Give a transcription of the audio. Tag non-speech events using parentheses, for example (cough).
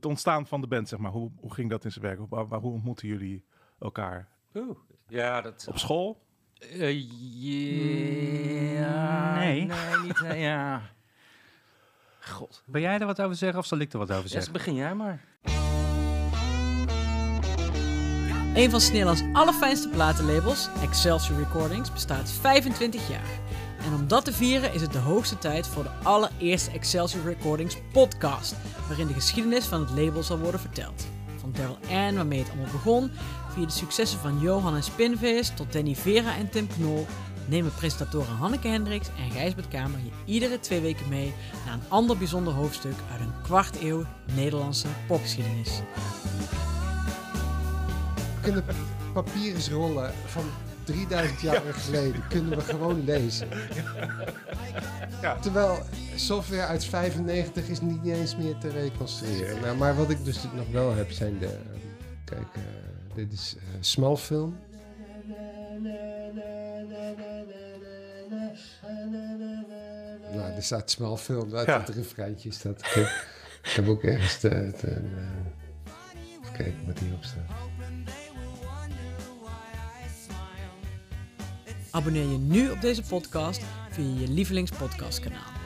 het ontstaan van de band, zeg maar. Hoe, hoe ging dat in zijn werk? Hoe, waar- hoe ontmoeten jullie elkaar? Oeh, ja, dat... Op school? Eh, ja, Nee. Nee, niet, eh, ja. (laughs) God. Wil jij er wat over zeggen of zal ik er wat over Yes, zeggen? begin jij maar. Een van Nederlands allerfijnste platenlabels, Excelsior Recordings, bestaat 25 jaar. En om dat te vieren is het de hoogste tijd voor de allereerste Excelsior Recordings podcast, waarin de geschiedenis van het label zal worden verteld. Van Daryl Ann, waarmee het allemaal begon, via de successen van Johan en Spinvis tot Danny Vera en Tim Knol, nemen presentatoren Hanneke Hendricks en Gijsbert Kamer je iedere twee weken mee naar een ander bijzonder hoofdstuk uit een kwart eeuw Nederlandse popgeschiedenis. kunnen papierensrollen van 3000 jaar geleden kunnen we gewoon lezen. Ja. Terwijl software uit 95 is niet eens meer te reconstrueren. Nou, maar wat ik dus nog wel heb zijn de... Kijk, eh, dit is eh Smallfilm. Nou, er staat Smallfilm uit Ja. het refreintje. Staat, ik, heb, ik heb ook ergens de, de, eh, even kijken wat hierop staat. Abonneer je nu op deze podcast via je lievelingspodcastkanaal.